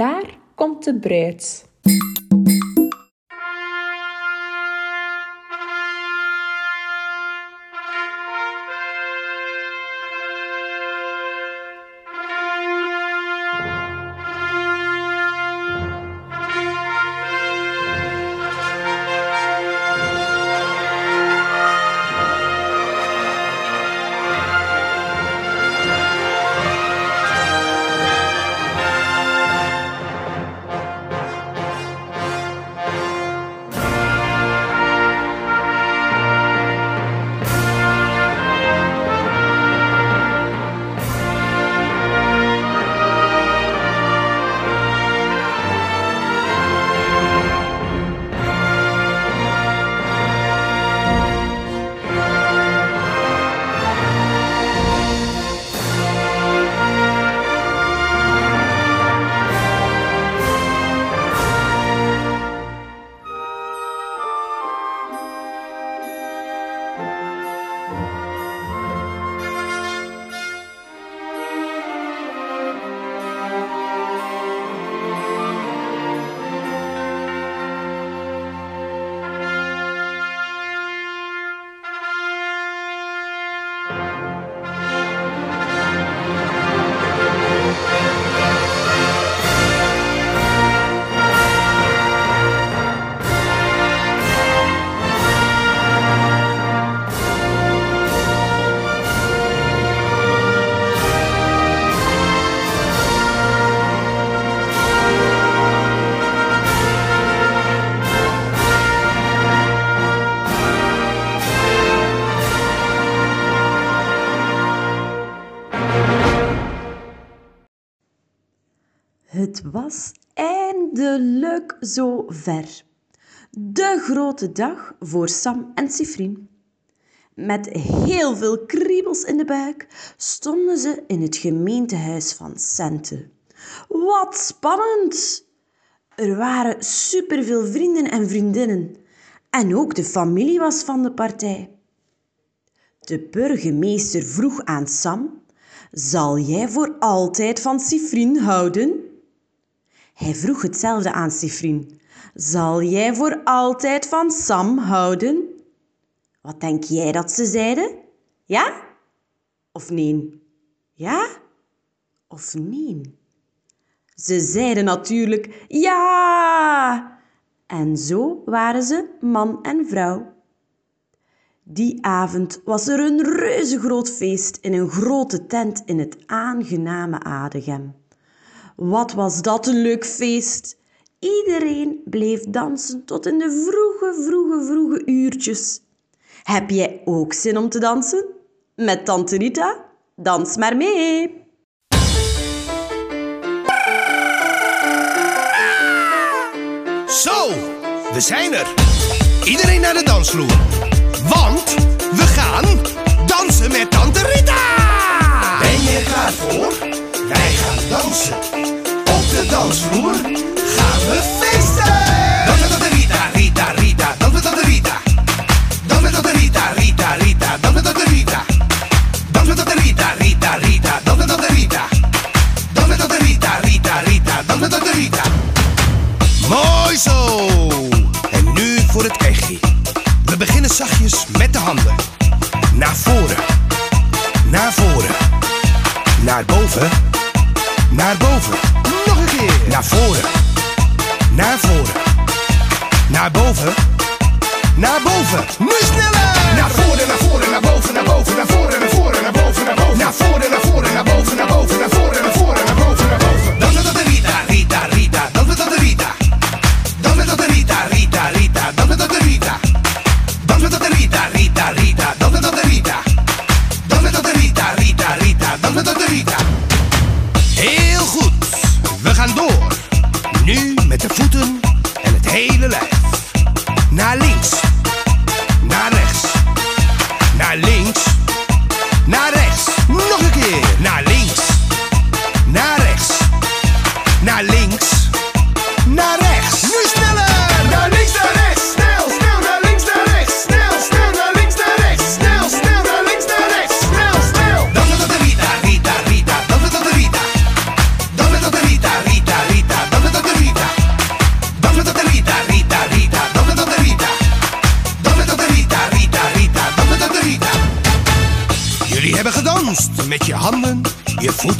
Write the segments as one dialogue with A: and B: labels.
A: Daar komt de bruid.
B: Het was eindelijk zo ver. De grote dag voor Sam en Sifrien. Met heel veel kriebels in de buik stonden ze in het gemeentehuis van Sente. Wat spannend! Er waren superveel vrienden en vriendinnen. En ook de familie was van de partij. De burgemeester vroeg aan Sam: Zal jij voor altijd van Sifrien houden? Hij vroeg hetzelfde aan Sifrien. Zal jij voor altijd van Sam houden? Wat denk jij dat ze zeiden? Ja of nee? Ja of nee? Ze zeiden natuurlijk ja. En zo waren ze man en vrouw. Die avond was er een reuzegroot feest in een grote tent in het aangename Adegem. Wat was dat een leuk feest! Iedereen bleef dansen tot in de vroege, vroege, vroege uurtjes. Heb jij ook zin om te dansen? Met Tante Rita? Dans maar mee!
C: Zo, we zijn er. Iedereen naar de dansvloer.
D: Dansvloer gaan we feesten.
C: Dans met Tante Rita, Rita, Rita. Dans met Tante Rita. Dans met Tante Rita, Rita, Rita. Dans met Tante Rita. Dans met Tante Rita, Rita, Rita. Dans met Tante Rita. Rita, Rita, Rita. Rita. Mooi zo. En nu voor het echtje. We beginnen zachtjes met de handen. Naar voren. Naar voren. Naar boven. Naar boven. Naar voren. Naar voren. Naar boven. Naar boven. Nu sneller.
D: Nu met de voeten en het hele lijf. Naar links. Naar rechts. Naar links. Naar
C: rechts. Nog een keer. Naar links. Naar rechts. Naar links.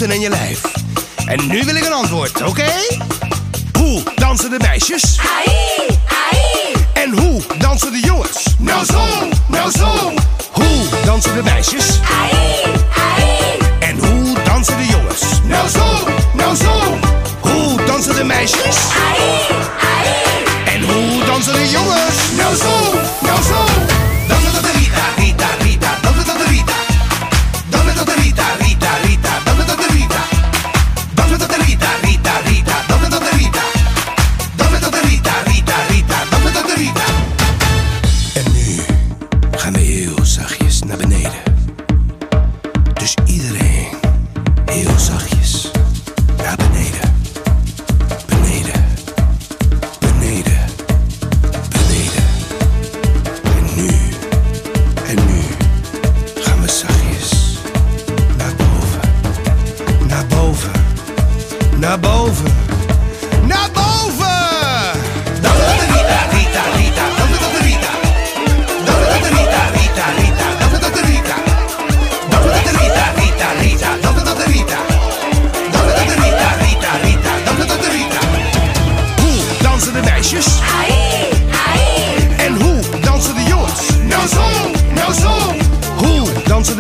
C: en je lijf. En nu wil ik een antwoord, oké? Hoe dansen de meisjes? Ai, ai. En hoe dansen de jongens? Nou zo, nou zo. Hoe dansen de meisjes? Ai, ai. En hoe dansen de jongens?
E: Nou zo,
C: nou zo. Hoe dansen de meisjes?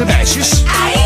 D: the matches.